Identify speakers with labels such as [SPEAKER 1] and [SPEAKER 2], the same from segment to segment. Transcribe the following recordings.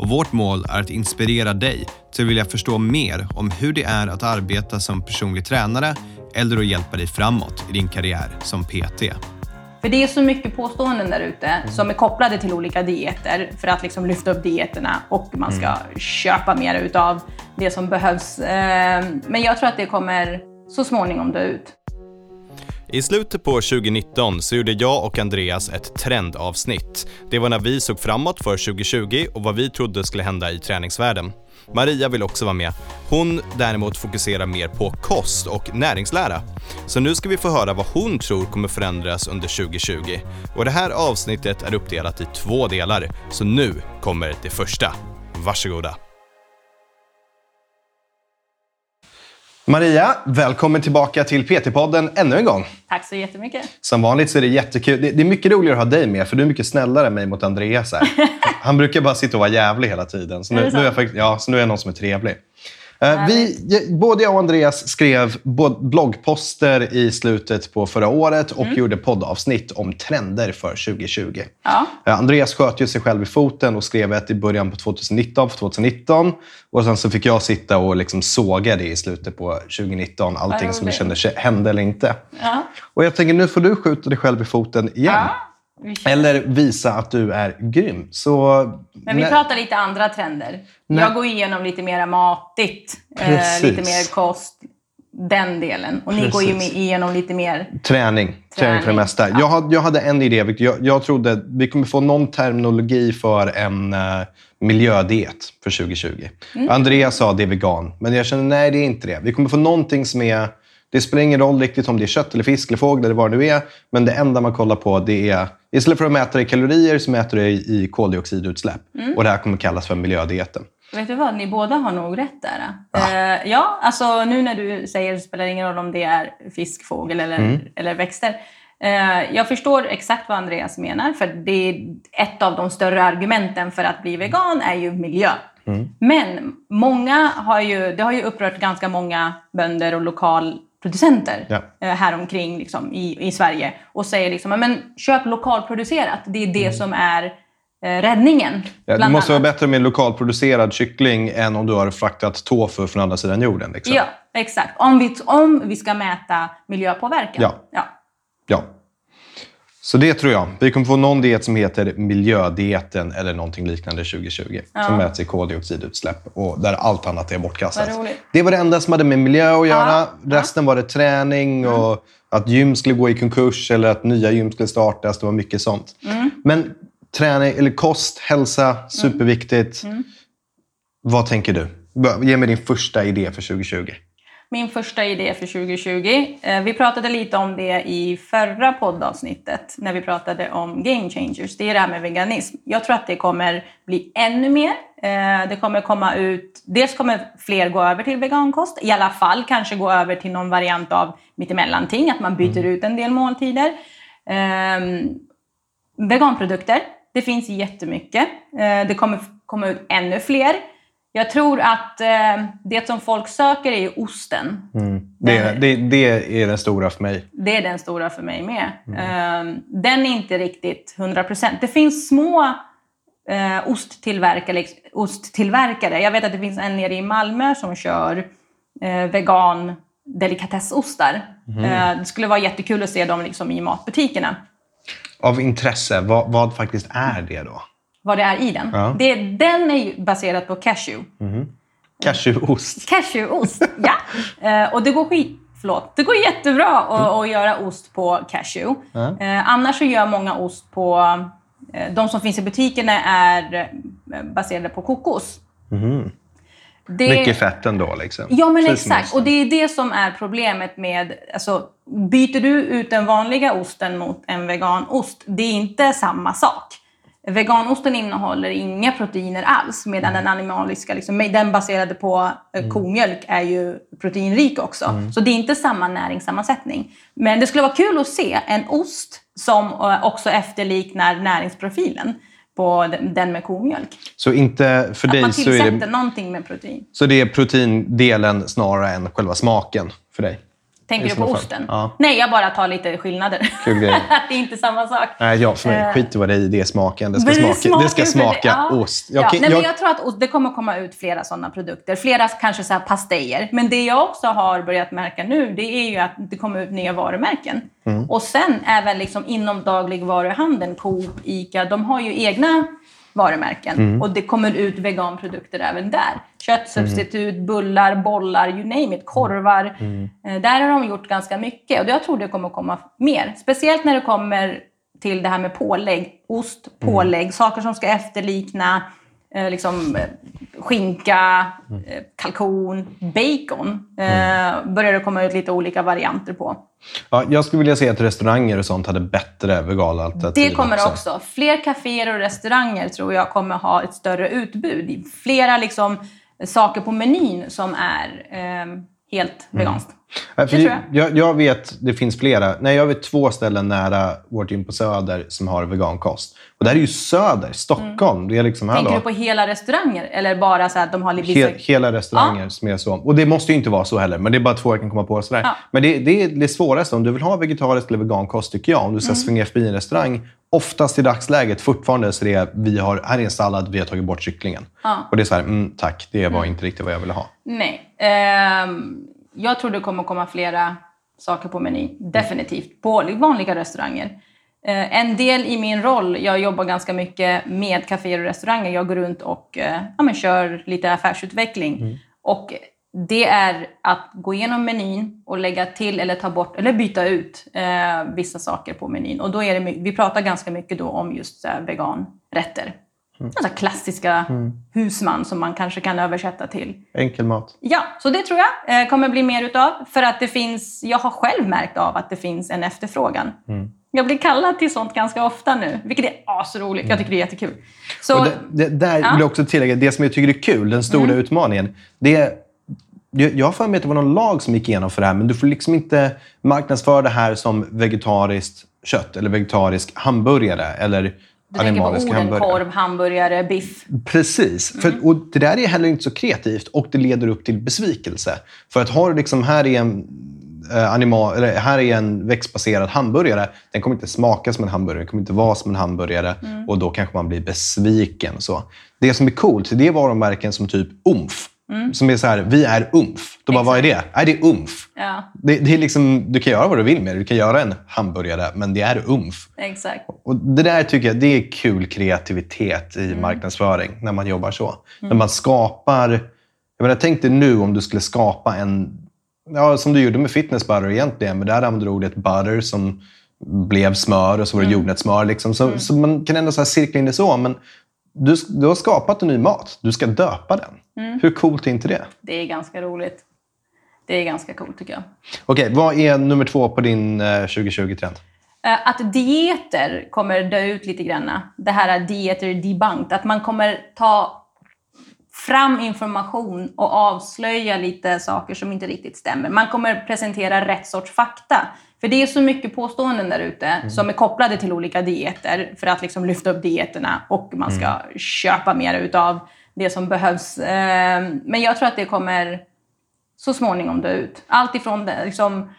[SPEAKER 1] och vårt mål är att inspirera dig till att vilja förstå mer om hur det är att arbeta som personlig tränare eller att hjälpa dig framåt i din karriär som PT.
[SPEAKER 2] För det är så mycket påståenden där ute som är kopplade till olika dieter för att liksom lyfta upp dieterna och man ska köpa mer utav det som behövs. Eh, Men jag tror att det kommer så småningom dö ut.
[SPEAKER 1] I slutet på 2019 så gjorde jag och Andreas ett trendavsnitt. Det var när vi såg framåt för 2020 och vad vi trodde skulle hända i träningsvärlden. Maria vill också vara med. Hon däremot fokuserar mer på kost och näringslära. Så nu ska vi få höra vad hon tror kommer förändras under 2020. Och det här avsnittet är uppdelat i två delar, så nu kommer det första. Varsågoda. Maria, välkommen tillbaka till PT-podden ännu en gång.
[SPEAKER 2] Tack så jättemycket.
[SPEAKER 1] Som vanligt så är det jättekul. Det det är mycket roligare att ha dig med, för du är mycket snällare än mig mot Andreas. Här. Han brukar bara sitta och vara jävlig hela tiden. Så
[SPEAKER 2] Är
[SPEAKER 1] nu,
[SPEAKER 2] det
[SPEAKER 1] nu, är, jag ja, så nu är jag någon som är trevlig. Eh, vi, både jag och Andreas skrev bloggposter i slutet på förra året och gjorde poddavsnitt om trender för 2020.
[SPEAKER 2] Ja.
[SPEAKER 1] Eh, Andreas sköt ju sig själv i foten och skrev ett i början på 2019 för 2019. Och sen så fick jag sitta och liksom såga det i slutet på 2019. Allting som jag kände hände eller inte.
[SPEAKER 2] Ja.
[SPEAKER 1] Och jag tänker, nu får du skjuta dig själv i foten igen.
[SPEAKER 2] Ja.
[SPEAKER 1] Eller visa att du är grym. Så,
[SPEAKER 2] Men vi
[SPEAKER 1] när-
[SPEAKER 2] pratar lite andra trender.
[SPEAKER 1] Nej.
[SPEAKER 2] Jag går igenom lite mer matigt, eh,
[SPEAKER 1] Precis.
[SPEAKER 2] lite mer kost, den delen. Och ni går ju
[SPEAKER 1] Precis.
[SPEAKER 2] igenom lite mer...
[SPEAKER 1] Träning. Träning för det mesta. Jag, hade, jag hade en idé. Jag, jag trodde att vi kommer få någon terminologi för en uh, miljödiet för 2020.
[SPEAKER 2] Mm.
[SPEAKER 1] Andreas sa det är vegan, men jag kände nej, det är inte det. Vi kommer få någonting som är... Det spelar ingen roll riktigt om det är kött, eller fisk eller fågel eller vad det nu är. Men det enda man kollar på det är... Istället för att mäta det i kalorier så mäter det i koldioxidutsläpp.
[SPEAKER 2] Mm.
[SPEAKER 1] Och det här kommer kallas för miljödieten.
[SPEAKER 2] Vet du vad, ni båda har nog rätt där. Eh, ja, alltså nu när du säger det spelar ingen roll om det är fisk, fågel eller,
[SPEAKER 1] Mm.
[SPEAKER 2] eller växter. Eh, jag förstår exakt vad Andreas menar, för det är ett av de större argumenten för att bli vegan är ju miljö.
[SPEAKER 1] Mm.
[SPEAKER 2] Men många har ju, det har ju upprört ganska många bönder och lokalproducenter
[SPEAKER 1] Ja.
[SPEAKER 2] eh, häromkring liksom, i, i Sverige och säger liksom, men köp lokalproducerat. Det är det som är eh, räddningen.
[SPEAKER 1] Mm. Ja, det måste
[SPEAKER 2] annat.
[SPEAKER 1] vara bättre med lokalproducerad kyckling än om du har fraktat tofu från andra sidan jorden. Liksom.
[SPEAKER 2] Ja, exakt. Om vi, om vi ska mäta miljöpåverkan.
[SPEAKER 1] Ja.
[SPEAKER 2] ja.
[SPEAKER 1] Ja. Så det tror jag. Vi kommer få någon diet som heter miljödieten eller någonting liknande 2020. Som mäts i koldioxidutsläpp och där allt annat är bortkastat. Det var det enda som hade med miljö att göra.
[SPEAKER 2] Ja, ja.
[SPEAKER 1] Resten var det träning
[SPEAKER 2] Mm.
[SPEAKER 1] och att gym skulle gå i konkurs eller att nya gym skulle startas. Det var mycket sånt.
[SPEAKER 2] Mm.
[SPEAKER 1] Men träning, eller kost, hälsa, superviktigt.
[SPEAKER 2] Mm.
[SPEAKER 1] Vad tänker du? Ge mig din första idé för 2020.
[SPEAKER 2] Min första idé för 2020. Eh, vi pratade lite om det i förra poddavsnittet när vi pratade om game changers. Det är det här med veganism. Jag tror att det kommer bli ännu mer. Eh, det kommer komma ut... Dels kommer fler gå över till vegankost. I alla fall kanske gå över till någon variant av mittemellanting. Att man byter ut en del måltider. Ehm, veganprodukter. Det finns jättemycket. Eh, det kommer komma ut ännu fler. Jag tror att eh, det som folk söker är osten.
[SPEAKER 1] Det, det, det är den stora för mig.
[SPEAKER 2] Det är den stora för mig med. Eh, den är inte riktigt 100%. Det finns små eh, osttillverkare, osttillverkare. Jag vet att det finns en nere i Malmö som kör eh, vegan delikatessostar. Eh, det skulle vara jättekul att se dem liksom i matbutikerna.
[SPEAKER 1] Av intresse, vad, vad faktiskt är det då?
[SPEAKER 2] Vad det är i den.
[SPEAKER 1] Ja.
[SPEAKER 2] Det, den är baserad på cashew.
[SPEAKER 1] Cashewost.
[SPEAKER 2] Cashewost, ja. Eh, och det går skit... Förlåt. Det går jättebra att, att göra ost på cashew. Eh, annars så gör många ost på... Eh, de som finns i butikerna är eh, baserade på kokos. Det,
[SPEAKER 1] Mycket fett ändå. Liksom.
[SPEAKER 2] Ja, men
[SPEAKER 1] Precis
[SPEAKER 2] exakt.
[SPEAKER 1] osten.
[SPEAKER 2] Och det är det som är problemet med... Alltså, byter du ut den vanliga osten mot en veganost, det är inte samma sak. Veganosten innehåller inga proteiner alls medan den animaliska, liksom, den baserade på eh, komjölk, är ju proteinrik också. Så det är inte samma näringssammansättning. Men det skulle vara kul att se en ost som eh, också efterliknar näringsprofilen på den- med komjölk.
[SPEAKER 1] Så inte för
[SPEAKER 2] Att
[SPEAKER 1] dig
[SPEAKER 2] man
[SPEAKER 1] så
[SPEAKER 2] tillsätter
[SPEAKER 1] är, det,
[SPEAKER 2] någonting med protein.
[SPEAKER 1] så det är proteindelen snarare än själva smaken för dig?
[SPEAKER 2] Tänker du på osten?
[SPEAKER 1] Ja.
[SPEAKER 2] Nej, jag bara tar lite skillnader.
[SPEAKER 1] Kul grej.
[SPEAKER 2] Det är inte samma sak.
[SPEAKER 1] Nej, ja, för mig. Skit i vad det är det är smaken. Det ska
[SPEAKER 2] Men
[SPEAKER 1] smaka, det ska smaka
[SPEAKER 2] Ja.
[SPEAKER 1] ost. Jag,
[SPEAKER 2] ja,
[SPEAKER 1] kan-
[SPEAKER 2] nej, men
[SPEAKER 1] jag-
[SPEAKER 2] jag tror att ost, det kommer komma ut flera sådana produkter. Flera kanske så här pastejer. Men det jag också har börjat märka nu det är ju att det kommer ut nya varumärken.
[SPEAKER 1] Mm.
[SPEAKER 2] Och sen även liksom inom dagligvaruhandeln, Coop, Ica, de har ju egna varumärken.
[SPEAKER 1] Mm.
[SPEAKER 2] Och det kommer ut veganprodukter även där. Köttsubstitut, bullar, bollar, you name it, korvar.
[SPEAKER 1] Mm.
[SPEAKER 2] Eh, Där har de gjort ganska mycket och jag tror det kommer komma mer. Speciellt när det kommer till det här med pålägg. Ost,
[SPEAKER 1] Mm.
[SPEAKER 2] pålägg, saker som ska efterlikna eh, liksom, eh, skinka,
[SPEAKER 1] Mm.
[SPEAKER 2] eh, kalkon, bacon. Eh, börjar det komma ut lite olika varianter på.
[SPEAKER 1] ja, jag skulle vilja se att restauranger och sånt hade bättre vegala alternativ.
[SPEAKER 2] Det kommer också. Fler kaféer och restauranger tror jag kommer ha ett större utbud. Flera liksom, saker på menyn som är eh, helt veganskt.
[SPEAKER 1] Ja, för
[SPEAKER 2] Det tror
[SPEAKER 1] jag. Jag, vet, det finns flera. Nej, jag vet två ställen nära vårt gym på Söder som har vegankost. Och det här är ju Söder, Stockholm. Det är liksom,
[SPEAKER 2] Mm. Tänker
[SPEAKER 1] hallå,
[SPEAKER 2] du på hela restauranger? Eller bara så att de har vissa...
[SPEAKER 1] he, hela restauranger som är så. Och det måste ju inte vara så heller, men det är bara två jag kan komma på. Sådär.
[SPEAKER 2] Ja.
[SPEAKER 1] Men det, det är det svåraste. Om du vill ha vegetarisk eller vegankost, tycker jag, om du ska
[SPEAKER 2] Mm.
[SPEAKER 1] svinga förbi en restaurang, oftast i dagsläget fortfarande så det är, vi har, här är en sallad, vi har tagit bort kycklingen.
[SPEAKER 2] Ja.
[SPEAKER 1] Och det är så här, mm, tack, det var inte riktigt vad jag ville ha.
[SPEAKER 2] Nej. Ehm, jag tror det kommer komma flera saker på menyn. Definitivt. På vanliga restauranger. Eh, en del i min roll, jag jobbar ganska mycket med kaféer och restauranger. Jag går runt och eh, ja, men kör lite affärsutveckling. Och det är att gå igenom menyn och lägga till eller ta bort eller byta ut eh, vissa saker på menyn. Och då är det, vi pratar ganska mycket då om just eh, veganrätter. Alltså klassiska husman som man kanske kan översätta till
[SPEAKER 1] Enkel mat.
[SPEAKER 2] Ja, så det tror jag eh, kommer bli mer utav. För att det finns, jag har själv märkt av att det finns en efterfrågan. Jag blir kallad till sånt ganska ofta nu, vilket är asroligt. Jag tycker det är jättekul. Så,
[SPEAKER 1] Och det, det, där
[SPEAKER 2] Ja. Mm.
[SPEAKER 1] vill jag också tillägga, det som jag tycker är kul, den stora utmaningen, det är jag har för mig att det var någon lag som gick igenom för det här, men du får liksom inte marknadsföra det här som vegetariskt kött eller vegetarisk hamburgare eller
[SPEAKER 2] du tänker på
[SPEAKER 1] animalisk
[SPEAKER 2] orden
[SPEAKER 1] hamburgare.
[SPEAKER 2] korv, hamburgare, biff.
[SPEAKER 1] Precis.
[SPEAKER 2] Mm.
[SPEAKER 1] För, och det där är heller inte så kreativt och det leder upp till besvikelse. För att har du liksom, här är en, eh, animal, eller här är en växtbaserad hamburgare. Den kommer inte smaka som en hamburgare, den kommer inte vara som en hamburgare
[SPEAKER 2] Mm.
[SPEAKER 1] och då kanske man blir besviken. Så. Det som är coolt, det är varumärken som typ umf.
[SPEAKER 2] Mm.
[SPEAKER 1] Som är så här, vi är umf. Då bara, vad är det? Nej, det är umf.
[SPEAKER 2] Ja,
[SPEAKER 1] Det, det är liksom, du kan göra vad du vill med det. Du kan göra en hamburgare, men det är umf.
[SPEAKER 2] exakt.
[SPEAKER 1] Och det där tycker jag det är kul kreativitet i marknadsföring, när man jobbar så. När man skapar... Jag menar, tänk dig nu om du skulle skapa en... Ja, som du gjorde med fitness butter egentligen, men där använde du ordet butter som blev smör och så var det jordnötssmör. Liksom. Så, så man kan ändå så cirkla in det så. Men du, du har skapat en ny mat. Du ska döpa den. Hur coolt är inte det?
[SPEAKER 2] Det är ganska roligt. Det är ganska coolt tycker jag.
[SPEAKER 1] Okej, vad är nummer två på din eh, 2020-trend?
[SPEAKER 2] Eh, Att dieter kommer dö ut lite grann. Det här är dieter debunked. Att man kommer ta fram information och avslöja lite saker som inte riktigt stämmer. Man kommer presentera rätt sorts fakta. För det är så mycket påståenden där ute som är kopplade till olika dieter för att liksom lyfta upp dieterna och man ska köpa mer utav det som behövs. Eh, Men jag tror att det kommer så småningom dö ut. Allt ifrån liksom,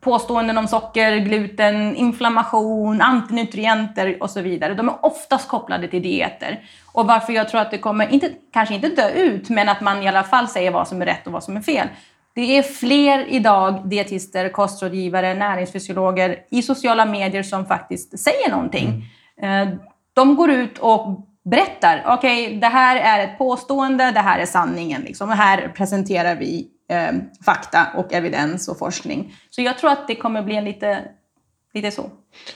[SPEAKER 2] påståenden om socker, gluten, inflammation, antinutrienter och så vidare. De är oftast kopplade till dieter. Och varför jag tror att det kommer, inte, kanske inte dö ut, men att man i alla fall säger vad som är rätt och vad som är fel. Det är fler idag dietister, kostrådgivare, näringsfysiologer i sociala medier som faktiskt säger någonting. Eh, De går ut och berättar, okej, det här är ett påstående, det här är sanningen. Liksom. Och här presenterar vi eh, fakta och evidens och forskning. Så jag tror att det kommer bli en lite, lite så.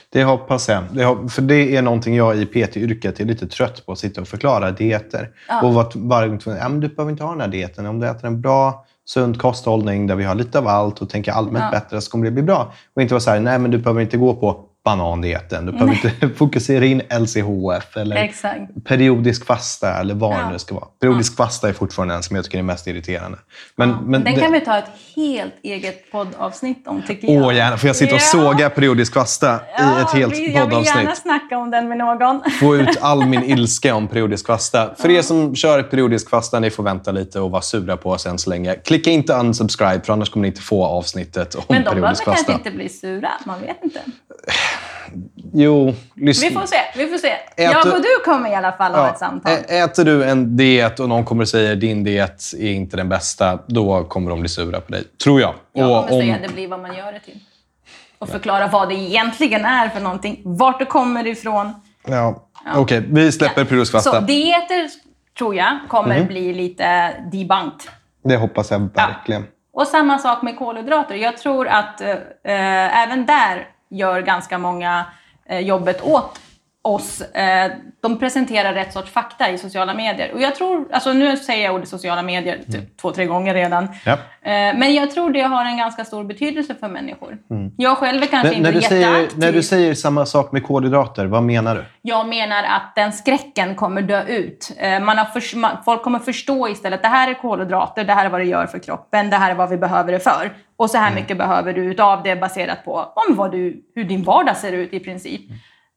[SPEAKER 1] Det hoppas jag. Det, hop- för det är någonting jag i PT-yrket är lite trött på, att sitta och förklara dieter. Och vart tvungen, ja, men du behöver inte ha den här dieten. Om du äter en bra, sund kosthållning där vi har lite av allt och tänker allmänt
[SPEAKER 2] Ja.
[SPEAKER 1] bättre så kommer det bli bra. Och inte vara så här, nej men du behöver inte gå på banandieten. Du behöver inte fokusera in LCHF eller
[SPEAKER 2] Exakt.
[SPEAKER 1] periodisk fasta eller vad
[SPEAKER 2] Ja.
[SPEAKER 1] det nu ska vara. Periodisk fasta är fortfarande den som jag tycker är mest irriterande. Men, men
[SPEAKER 2] Den
[SPEAKER 1] det-
[SPEAKER 2] kan vi ta ett helt eget poddavsnitt om, tycker jag.
[SPEAKER 1] Åh, gärna. Får jag sitta och
[SPEAKER 2] Ja.
[SPEAKER 1] såga periodisk fasta i ett helt
[SPEAKER 2] vi- Jag vill gärna
[SPEAKER 1] poddavsnitt?
[SPEAKER 2] snacka om den med någon.
[SPEAKER 1] Få ut all min ilska om periodisk fasta. För er som kör periodisk fasta, ni får vänta lite och vara sura på oss än så länge. Klicka inte unsubscribe, för annars kommer ni inte få avsnittet om
[SPEAKER 2] Men de behöver
[SPEAKER 1] periodisk
[SPEAKER 2] kanske
[SPEAKER 1] fasta.
[SPEAKER 2] inte bli sura. Man vet inte.
[SPEAKER 1] Jo, lyssna.
[SPEAKER 2] Vi får se. Vi får se.
[SPEAKER 1] Äter-
[SPEAKER 2] Jag och du kommer i alla fall ha
[SPEAKER 1] Ja,
[SPEAKER 2] ett samtal.
[SPEAKER 1] Äter du en diet och någon kommer och säger din diet är inte den bästa, då kommer de bli sura på dig. Tror jag.
[SPEAKER 2] Jag
[SPEAKER 1] Och
[SPEAKER 2] kommer
[SPEAKER 1] om-
[SPEAKER 2] säga att det blir vad man gör det till. Och förklara vad det egentligen är för någonting. Vart det kommer ifrån.
[SPEAKER 1] Ja. Okej, vi släpper fasta.
[SPEAKER 2] Så dieter tror jag kommer
[SPEAKER 1] Mhm.
[SPEAKER 2] bli lite debunked.
[SPEAKER 1] Det hoppas jag verkligen.
[SPEAKER 2] Och samma sak med kolhydrater. Jag tror att eh, även där gör ganska många eh, jobbet åt oss. Eh, de presenterar rätt sorts fakta i sociala medier. Och jag tror, alltså nu säger jag ordet sociala medier typ två, tre gånger redan.
[SPEAKER 1] Mm. Ja.
[SPEAKER 2] Eh, men jag tror det har en ganska stor betydelse för människor. Jag själv är kanske
[SPEAKER 1] Mm. När,
[SPEAKER 2] inte
[SPEAKER 1] när, du säger, när du säger samma sak med kolhydrater, vad menar du?
[SPEAKER 2] Jag menar att den skräcken kommer dö ut. Eh, Man har förs- man, folk kommer förstå istället det här är kolhydrater, det här är vad det gör för kroppen, det här är vad vi behöver det för. Och så här mycket behöver du utav det baserat på om vad du, hur din vardag ser ut i princip.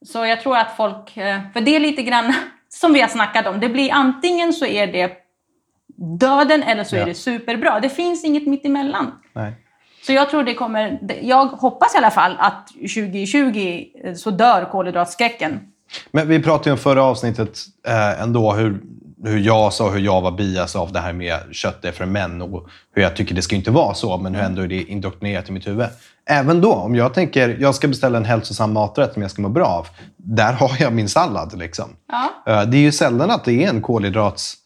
[SPEAKER 2] Så jag tror att folk, eh, för det är lite grann som vi har snackat om, det blir antingen så är det döden eller så
[SPEAKER 1] Ja.
[SPEAKER 2] är det superbra. Det finns inget mittemellan.
[SPEAKER 1] Nej.
[SPEAKER 2] Så jag tror det kommer, jag hoppas i alla fall att 2020 eh, så dör kolhydratskräcken.
[SPEAKER 1] Men vi pratade ju om förra avsnittet eh, ändå hur, hur jag sa hur jag var bias av det här med kött är för män och hur jag tycker det ska inte vara så, men hur ändå är det indoktrinerat i mitt huvud. Även då, om jag tänker jag ska beställa en hälsosam maträtt som jag ska må bra av, där har jag min sallad. Liksom.
[SPEAKER 2] Ja.
[SPEAKER 1] Eh, det är ju sällan att det är en kolhydrats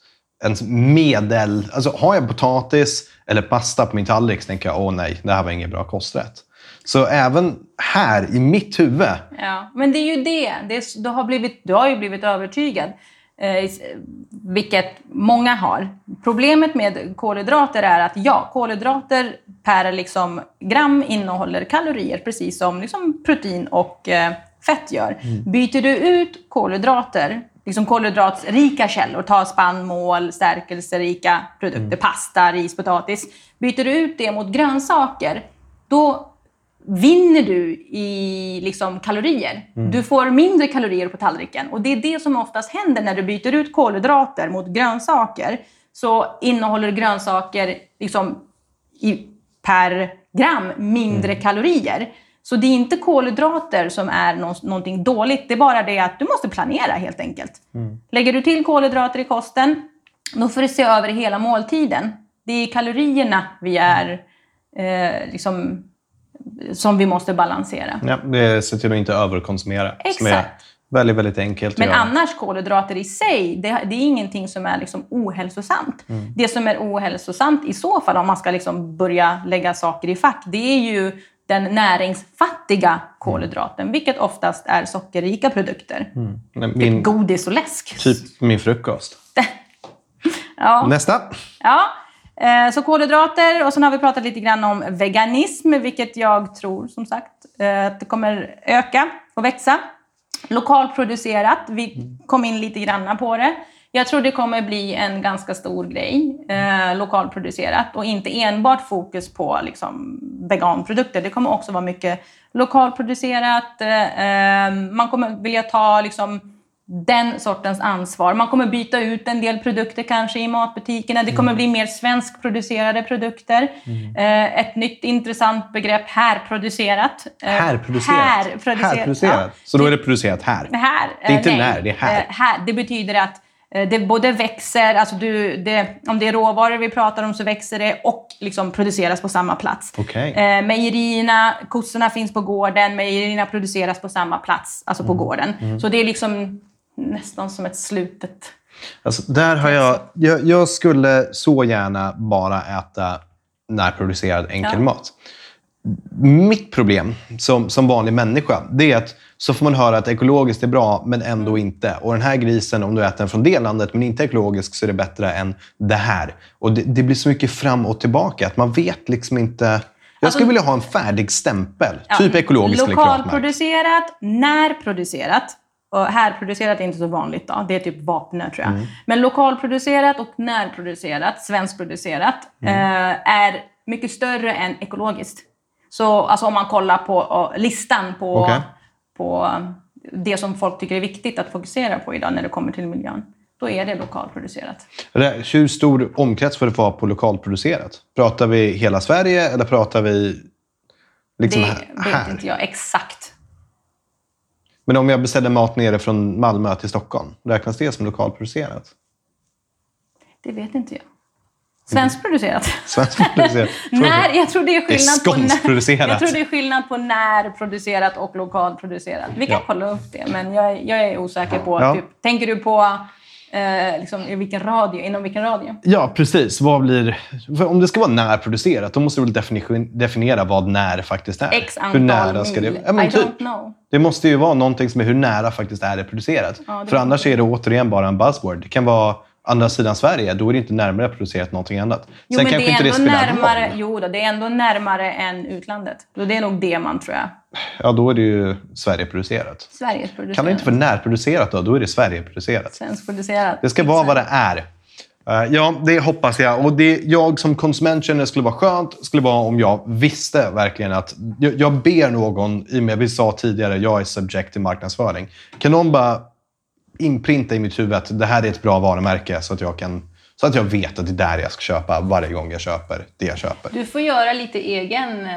[SPEAKER 1] en medel... Alltså har jag potatis eller pasta på min tallrik så tänker jag åh nej, det här var ingen bra kosträtt. Så även här i mitt huvud
[SPEAKER 2] Ja, men det är ju det. det är, du, har blivit, du har ju blivit övertygad, eh, vilket många har. Problemet med kolhydrater är att ja, kolhydrater per liksom gram innehåller kalorier precis som liksom protein och eh, fett gör. Byter du ut kolhydrater, liksom kolhydratsrika källor, ta spannmål, stärkelserika produkter, pasta, ris, potatis. Byter du ut det mot grönsaker, då vinner du i liksom kalorier. Du får mindre kalorier på tallriken. Och det är det som oftast händer när du byter ut kolhydrater mot grönsaker. Så innehåller grönsaker liksom i, per gram mindre kalorier. Så det är inte kolhydrater som är nå- någonting dåligt. Det är bara det att du måste planera helt enkelt. Lägger du till kolhydrater i kosten, då får du se över hela måltiden. Det är kalorierna vi är eh, liksom, som vi måste balansera.
[SPEAKER 1] Ja, se till att inte överkonsumera.
[SPEAKER 2] Exakt.
[SPEAKER 1] väldigt, väldigt enkelt
[SPEAKER 2] Men annars kolhydrater i sig, det, det är ingenting som är liksom ohälsosamt. Det som är ohälsosamt i så fall, om man ska liksom börja lägga saker i fack, det är ju den näringsfattiga kolhydraten, vilket oftast är sockerrika produkter.
[SPEAKER 1] Men Min,
[SPEAKER 2] Godis och läsk.
[SPEAKER 1] typ min frukost.
[SPEAKER 2] Ja.
[SPEAKER 1] Nästa.
[SPEAKER 2] Ja, Eh, så kolhydrater och sen har vi pratat lite grann om veganism, vilket jag tror som sagt eh, att det kommer öka och växa. Lokalproducerat, vi kom in lite grann på det. Jag tror det kommer bli en ganska stor grej, eh, lokalproducerat och inte enbart fokus på liksom, veganprodukter. Det kommer också vara mycket lokalproducerat. Eh, eh, man kommer vilja ta liksom, den sortens ansvar. Man kommer byta ut en del produkter kanske i matbutikerna. Det kommer bli mer svenskproducerade produkter. Eh, ett nytt intressant begrepp, härproducerat. Eh,
[SPEAKER 1] Härproducerat.
[SPEAKER 2] Härproducerat.
[SPEAKER 1] Härproducerat.
[SPEAKER 2] Ja.
[SPEAKER 1] Så då är det producerat här.
[SPEAKER 2] Här,
[SPEAKER 1] Det är inte
[SPEAKER 2] eh,
[SPEAKER 1] när, det är här.
[SPEAKER 2] Här. Det betyder att det både växer, alltså du, det, om det är råvaror vi pratar om så växer det och liksom produceras på samma plats.
[SPEAKER 1] Okej.
[SPEAKER 2] Eh, mejerierna, kossorna finns på gården, mejerierna produceras på samma plats, alltså
[SPEAKER 1] Mm.
[SPEAKER 2] på gården. Så det är liksom nästan som ett slutet...
[SPEAKER 1] Alltså, där har jag, jag, jag skulle så gärna bara äta närproducerad enkelmat. Mitt problem som, som vanlig människa, det är att så får man höra att ekologiskt är bra, men ändå inte. Och den här grisen, om du äter den från det landet, men inte ekologisk, så är det bättre än det här. Och det, det blir så mycket fram och tillbaka, att man vet liksom inte... Jag skulle vilja ha en färdig stämpel.
[SPEAKER 2] Ja,
[SPEAKER 1] typ ekologisk eller klimatmärkt.
[SPEAKER 2] Lokalproducerat, närproducerat. Och härproducerat är inte så vanligt. Då. Det är typ Vapnö tror jag.
[SPEAKER 1] Mm.
[SPEAKER 2] Men lokalproducerat och närproducerat, svenskproducerat,
[SPEAKER 1] Mm.
[SPEAKER 2] eh, är mycket större än ekologiskt. Så alltså, om man kollar på eh, listan på,
[SPEAKER 1] Okej.
[SPEAKER 2] på det som folk tycker är viktigt att fokusera på idag när det kommer till miljön, då är det lokalproducerat.
[SPEAKER 1] Hur stor omkrets får det vara på lokalproducerat? Pratar vi hela Sverige eller pratar vi liksom
[SPEAKER 2] det
[SPEAKER 1] här?
[SPEAKER 2] vet inte jag exakt.
[SPEAKER 1] Men om jag beställer mat nere från Malmö till Stockholm, räknas det som lokalproducerat?
[SPEAKER 2] Det vet inte jag. Svenskproducerat.
[SPEAKER 1] Svenskproducerat?
[SPEAKER 2] När, jag tror det är skillnad
[SPEAKER 1] Det är
[SPEAKER 2] på när. Jag tror det är skillnad på närproducerat och lokalproducerat. Vi kan
[SPEAKER 1] Ja.
[SPEAKER 2] kolla upp det, men jag, är- jag är osäker på...
[SPEAKER 1] Ja.
[SPEAKER 2] Typ, tänker du på eh, liksom, vilken radio, inom vilken radio?
[SPEAKER 1] Ja, precis. Vad blir... Om det ska vara närproducerat, då måste du väl defini- definiera vad när faktiskt är?
[SPEAKER 2] X antal mil.
[SPEAKER 1] Ja, men
[SPEAKER 2] I
[SPEAKER 1] typ.
[SPEAKER 2] don't know.
[SPEAKER 1] Det måste ju vara någonting som är hur nära faktiskt är det producerat.
[SPEAKER 2] Ja, det
[SPEAKER 1] För annars är det återigen bara en buzzword. Det kan vara andra sidan Sverige, då är det inte närmare producerat någonting annat.
[SPEAKER 2] Jo,
[SPEAKER 1] Sen
[SPEAKER 2] men
[SPEAKER 1] kanske
[SPEAKER 2] det är
[SPEAKER 1] inte det
[SPEAKER 2] ändå
[SPEAKER 1] spelar
[SPEAKER 2] närmare, jo då, det är ändå närmare än utlandet. Det är nog det man tror jag.
[SPEAKER 1] Ja, då är det ju Sverigeproducerat.
[SPEAKER 2] Sveriges producerat.
[SPEAKER 1] Kan det inte vara närproducerat då? Då är det Sverigeproducerat.
[SPEAKER 2] Svenskproducerat.
[SPEAKER 1] Det ska vara vad det är. Eh, ja, det hoppas jag. Och det jag som konsument känner skulle vara skönt skulle vara om jag visste verkligen att... Jag, jag ber någon, i och med vi sa tidigare, jag är subject till marknadsföring. Kan någon bara inprinta i mitt huvud att det här är ett bra varumärke så att jag kan... Så att jag vet att det är där jag ska köpa varje gång jag köper det jag köper.
[SPEAKER 2] Du får göra lite egen eh,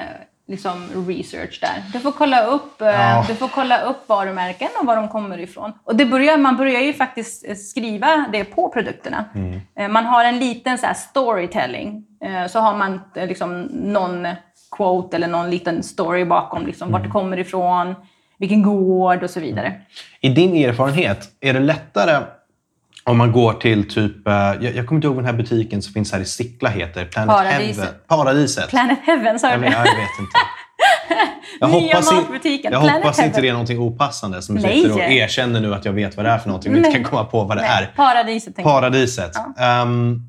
[SPEAKER 2] liksom, research där. Du får, kolla upp, eh,
[SPEAKER 1] Ja.
[SPEAKER 2] du får kolla upp varumärken och var de kommer ifrån. Och det börjar, man börjar ju faktiskt eh, skriva det på produkterna.
[SPEAKER 1] Mm.
[SPEAKER 2] Eh, Man har en liten så storytelling. Så har man liksom, någon quote eller någon liten story bakom. Liksom, Vart
[SPEAKER 1] Mm.
[SPEAKER 2] det kommer ifrån, vilken gård och så vidare.
[SPEAKER 1] I din erfarenhet, är det lättare om man går till typ... eh, Jag, jag kommer inte ihåg vad den här butiken som finns här i Sickla heter. Planet
[SPEAKER 2] Paradiset.
[SPEAKER 1] Heaven. Paradiset.
[SPEAKER 2] Planet Heaven, sa
[SPEAKER 1] Ja,
[SPEAKER 2] du det?
[SPEAKER 1] jag vet inte. Jag hoppas, i-
[SPEAKER 2] matbutiken,
[SPEAKER 1] jag hoppas inte det är någonting opassande som sitter och erkänner nu att jag vet vad det är för någonting men inte kan komma på vad det
[SPEAKER 2] Nej,
[SPEAKER 1] är.
[SPEAKER 2] Paradiset.
[SPEAKER 1] Paradiset. Um,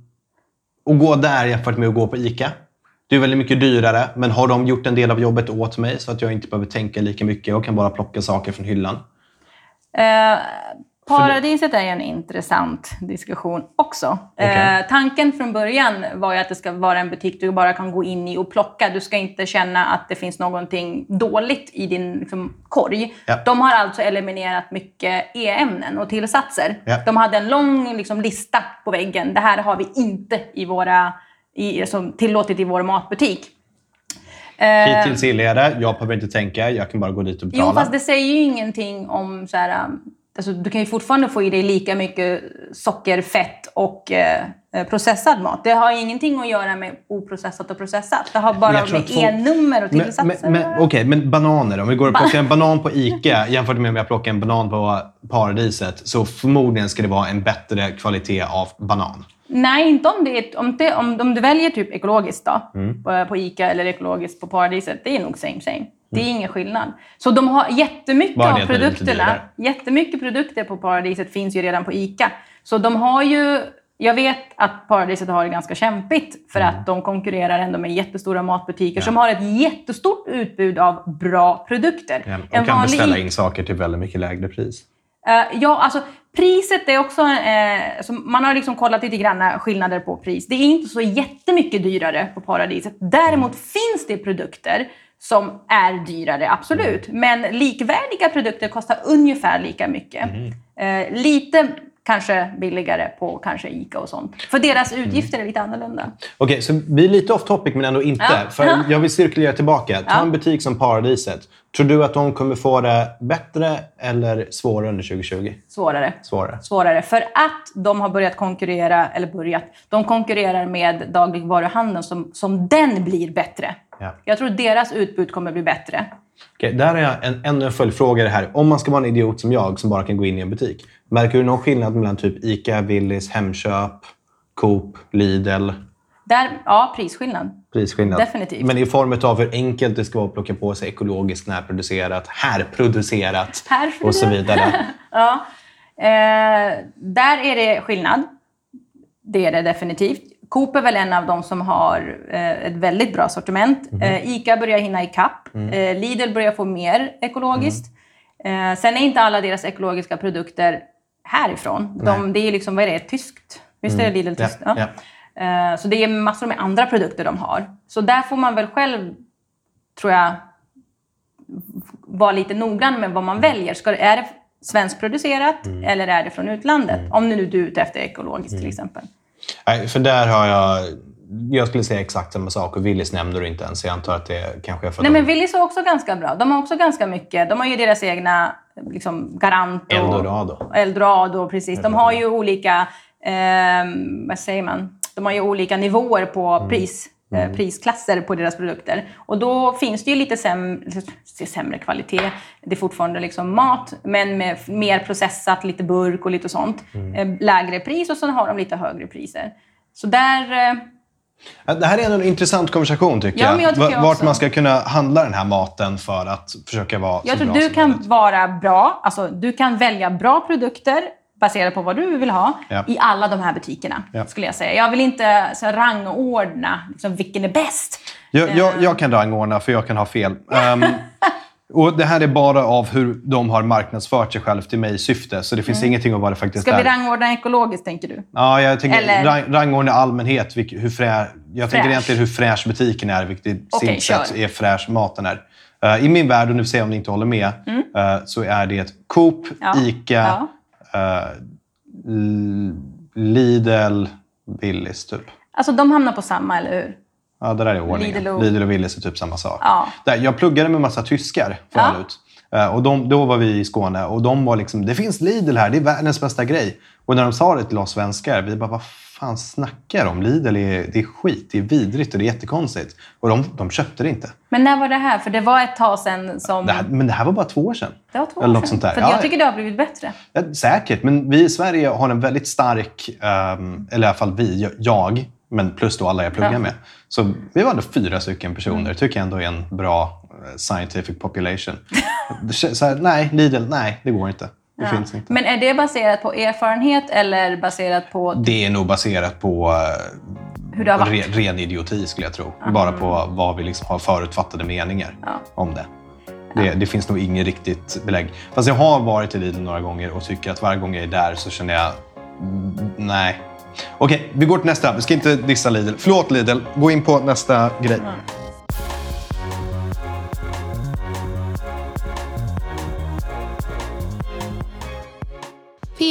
[SPEAKER 1] och gå där jämfört med att gå på ICA. Det är väldigt mycket dyrare, men har de gjort en del av jobbet åt mig så att jag inte behöver tänka lika mycket och kan bara plocka saker från hyllan?
[SPEAKER 2] Eh, paradiset är en intressant diskussion också.
[SPEAKER 1] Okej.
[SPEAKER 2] Eh, tanken från början var ju att det ska vara en butik du bara kan gå in i och plocka. Du ska inte känna att det finns någonting dåligt i din liksom, korg.
[SPEAKER 1] Ja.
[SPEAKER 2] De har alltså eliminerat mycket e-ämnen och tillsatser.
[SPEAKER 1] Ja.
[SPEAKER 2] De hade en lång liksom, lista på väggen. Det här har vi inte i våra, i, som tillåtet i vår matbutik. Eh,
[SPEAKER 1] Hittills gillar jag behöver inte tänka. Jag kan bara gå dit och betala.
[SPEAKER 2] Jo, fast det säger ju ingenting om så här... Alltså, du kan ju fortfarande få i dig lika mycket socker, fett och eh, eh, processad mat. Det har ingenting att göra med oprocessat och processat. Det har bara med
[SPEAKER 1] folk-
[SPEAKER 2] e-nummer och tillsatser.
[SPEAKER 1] Okej, men bananer. Om vi går och plockar en banan på ICA jämfört med om jag plockar en banan på Paradiset så förmodligen ska det vara en bättre kvalitet av banan.
[SPEAKER 2] Nej, inte om, det är, om, det, om, om du väljer typ ekologiskt då,
[SPEAKER 1] Mm.
[SPEAKER 2] på, på ICA eller ekologiskt på Paradiset. Det är nog same same. Det är
[SPEAKER 1] Mm.
[SPEAKER 2] ingen skillnad. Så de har jättemycket av produkterna. Jättemycket produkter på Paradiset finns ju redan på ICA. Så de har ju... Jag vet att Paradiset har det ganska kämpigt för att de konkurrerar ändå med jättestora matbutiker
[SPEAKER 1] Mm. Ja.
[SPEAKER 2] som har ett jättestort utbud av bra produkter.
[SPEAKER 1] Ja,
[SPEAKER 2] En
[SPEAKER 1] Och kan
[SPEAKER 2] vanlig
[SPEAKER 1] beställa in saker till väldigt mycket lägre pris.
[SPEAKER 2] Eh, ja, alltså priset är också... Uh, så man har liksom kollat lite grann skillnader på pris. Det är inte så jättemycket dyrare på Paradiset. Däremot finns det produkter som är dyrare, absolut. Men likvärdiga produkter kostar ungefär lika mycket. Eh, lite kanske billigare på kanske Ica och sånt. För deras utgifter är lite annorlunda.
[SPEAKER 1] Okej, så vi är lite off topic men ändå inte.
[SPEAKER 2] Ja.
[SPEAKER 1] För jag vill cirkulera tillbaka. Ta
[SPEAKER 2] Ja.
[SPEAKER 1] en butik som Paradiset. Tror du att de kommer få det bättre eller svårare under 2020?
[SPEAKER 2] Svårare.
[SPEAKER 1] Svårare.
[SPEAKER 2] svårare. För att de har börjat konkurrera, eller börjat, de konkurrerar med dagligvaruhandeln som, som den blir bättre.
[SPEAKER 1] Ja.
[SPEAKER 2] Jag tror deras utbud kommer bli bättre.
[SPEAKER 1] Okej, där har jag en, ännu en följdfråga här. Om man ska vara en idiot som jag som bara kan gå in i en butik. Märker du någon skillnad mellan typ ICA, Willys, Hemköp, Coop, Lidl?
[SPEAKER 2] Där, ja, prisskillnad.
[SPEAKER 1] Prisskillnad.
[SPEAKER 2] Definitivt.
[SPEAKER 1] Men i form av hur enkelt det ska vara att plocka på sig ekologiskt närproducerat, härproducerat
[SPEAKER 2] Härproducerat.
[SPEAKER 1] och så vidare.
[SPEAKER 2] Ja. Eh, där är det skillnad. Det är det definitivt. Coop är väl en av de som har eh, ett väldigt bra sortiment.
[SPEAKER 1] Mhm.
[SPEAKER 2] Eh, Ica börjar hinna ikapp.
[SPEAKER 1] Mm.
[SPEAKER 2] Eh, Lidl börjar få mer ekologiskt. Eh, sen är inte alla deras ekologiska produkter härifrån. De, det är liksom, vad är det, tyskt? Visst är det Lidl
[SPEAKER 1] Mm. Ja,
[SPEAKER 2] tyskt? Ja.
[SPEAKER 1] ja.
[SPEAKER 2] Eh, så det är massor med andra produkter de har. Så där får man väl själv, tror jag, vara lite noggrann med vad man väljer. Ska, är det svenskproducerat
[SPEAKER 1] Mm.
[SPEAKER 2] eller är det från utlandet? Om nu du är ute efter ekologiskt till exempel.
[SPEAKER 1] Nej, för där har jag... Jag skulle säga exakt samma sak och Willys nämnde du inte ens. Jag antar att det kanske är för
[SPEAKER 2] Nej,
[SPEAKER 1] de...
[SPEAKER 2] men Willys är också ganska bra. De har också ganska mycket. De har ju deras egna liksom, Garant och
[SPEAKER 1] Eldorado.
[SPEAKER 2] Eldorado, precis. De har ju olika, ehm, vad säger man? De har ju olika nivåer på
[SPEAKER 1] Mm.
[SPEAKER 2] pris, eh, prisklasser på deras produkter. Och då finns det ju lite sämre, sämre kvalitet. Det är fortfarande liksom mat, men med mer processat, lite burk och lite sånt.
[SPEAKER 1] Mm.
[SPEAKER 2] Eh, Lägre pris och sen har de lite högre priser. Så där... eh,
[SPEAKER 1] Det här är en intressant konversation tycker
[SPEAKER 2] Ja,
[SPEAKER 1] jag.
[SPEAKER 2] jag tycker
[SPEAKER 1] Vart man ska kunna handla den här maten för att försöka vara
[SPEAKER 2] Jag
[SPEAKER 1] så
[SPEAKER 2] tror
[SPEAKER 1] bra
[SPEAKER 2] du
[SPEAKER 1] som
[SPEAKER 2] kan
[SPEAKER 1] möjligt.
[SPEAKER 2] vara bra, alltså du kan välja bra produkter baserat på vad du vill ha
[SPEAKER 1] Ja.
[SPEAKER 2] i alla de här butikerna.
[SPEAKER 1] Ja.
[SPEAKER 2] skulle jag säga. Jag vill inte så rangordna liksom, vilken är bäst.
[SPEAKER 1] Jag, jag, jag kan rangordna för jag kan ha fel. Ehm, och Det här är bara av hur de har marknadsfört sig själv till mig i syfte. Så det finns ingenting av vad det faktiskt
[SPEAKER 2] Mm. Ska
[SPEAKER 1] är.
[SPEAKER 2] vi rangordna ekologiskt, tänker du?
[SPEAKER 1] Ja, jag tänker
[SPEAKER 2] Eller-
[SPEAKER 1] rang, rangordna allmänhet. Hur frä, jag tänker
[SPEAKER 2] Fräsch.
[SPEAKER 1] egentligen hur fräsch butiken är, vilket
[SPEAKER 2] Okej,
[SPEAKER 1] sin sätt är fräsch maten är. Eh, I min värld, och nu ser jag om ni inte håller med, eh, så är det Coop,
[SPEAKER 2] Mm. Ja.
[SPEAKER 1] Ica, eh, Lidl, Willys typ.
[SPEAKER 2] Alltså, de hamnar på samma, eller hur?
[SPEAKER 1] Ja, det där är ordningen.
[SPEAKER 2] Lidl
[SPEAKER 1] Lidl
[SPEAKER 2] och-
[SPEAKER 1] och, Willys är typ samma sak.
[SPEAKER 2] Ja.
[SPEAKER 1] Där, jag pluggade med massa tyskar
[SPEAKER 2] Ja.
[SPEAKER 1] förut. Eh, Och de, då var vi i Skåne och de var liksom, det finns Lidl här, det är världens bästa grej. Och när de sa det till oss svenskar, vi bara, vad fan snackar de om? Lidl är, det är skit, det är vidrigt och det är jättekonstigt. Och de, de köpte det inte.
[SPEAKER 2] Men när var det här? För det var ett tag sedan som...
[SPEAKER 1] Det här, men det här var bara två år sedan.
[SPEAKER 2] Det var två år
[SPEAKER 1] Eller något
[SPEAKER 2] sedan.
[SPEAKER 1] sånt där.
[SPEAKER 2] För
[SPEAKER 1] Ja,
[SPEAKER 2] jag tycker det har blivit bättre.
[SPEAKER 1] Ja, säkert, men vi i Sverige har en väldigt stark, ehm, eller i alla fall vi, jag, men plus då alla jag pluggar
[SPEAKER 2] Ja. Mm.
[SPEAKER 1] med. Så vi var ändå fyra stycken personer. tycker jag ändå är en bra eh, scientific population. Här, nej, Lidl, nej, det går inte. Det
[SPEAKER 2] Ja.
[SPEAKER 1] finns inte.
[SPEAKER 2] Men är det baserat på erfarenhet eller baserat på
[SPEAKER 1] Det är nog baserat på
[SPEAKER 2] hur det har
[SPEAKER 1] eh,
[SPEAKER 2] varit?
[SPEAKER 1] re, ren idioti, skulle jag tro. Bara på vad vi liksom har förutfattade meningar
[SPEAKER 2] Ja.
[SPEAKER 1] om det. Det, det finns nog inget riktigt belägg. Fast jag har varit i Lidl några gånger och tycker att varje gång jag är där så känner jag mm, nej. Okej, vi går till nästa. Vi ska inte dissa Lidl. Förlåt Lidl, gå in på nästa grej.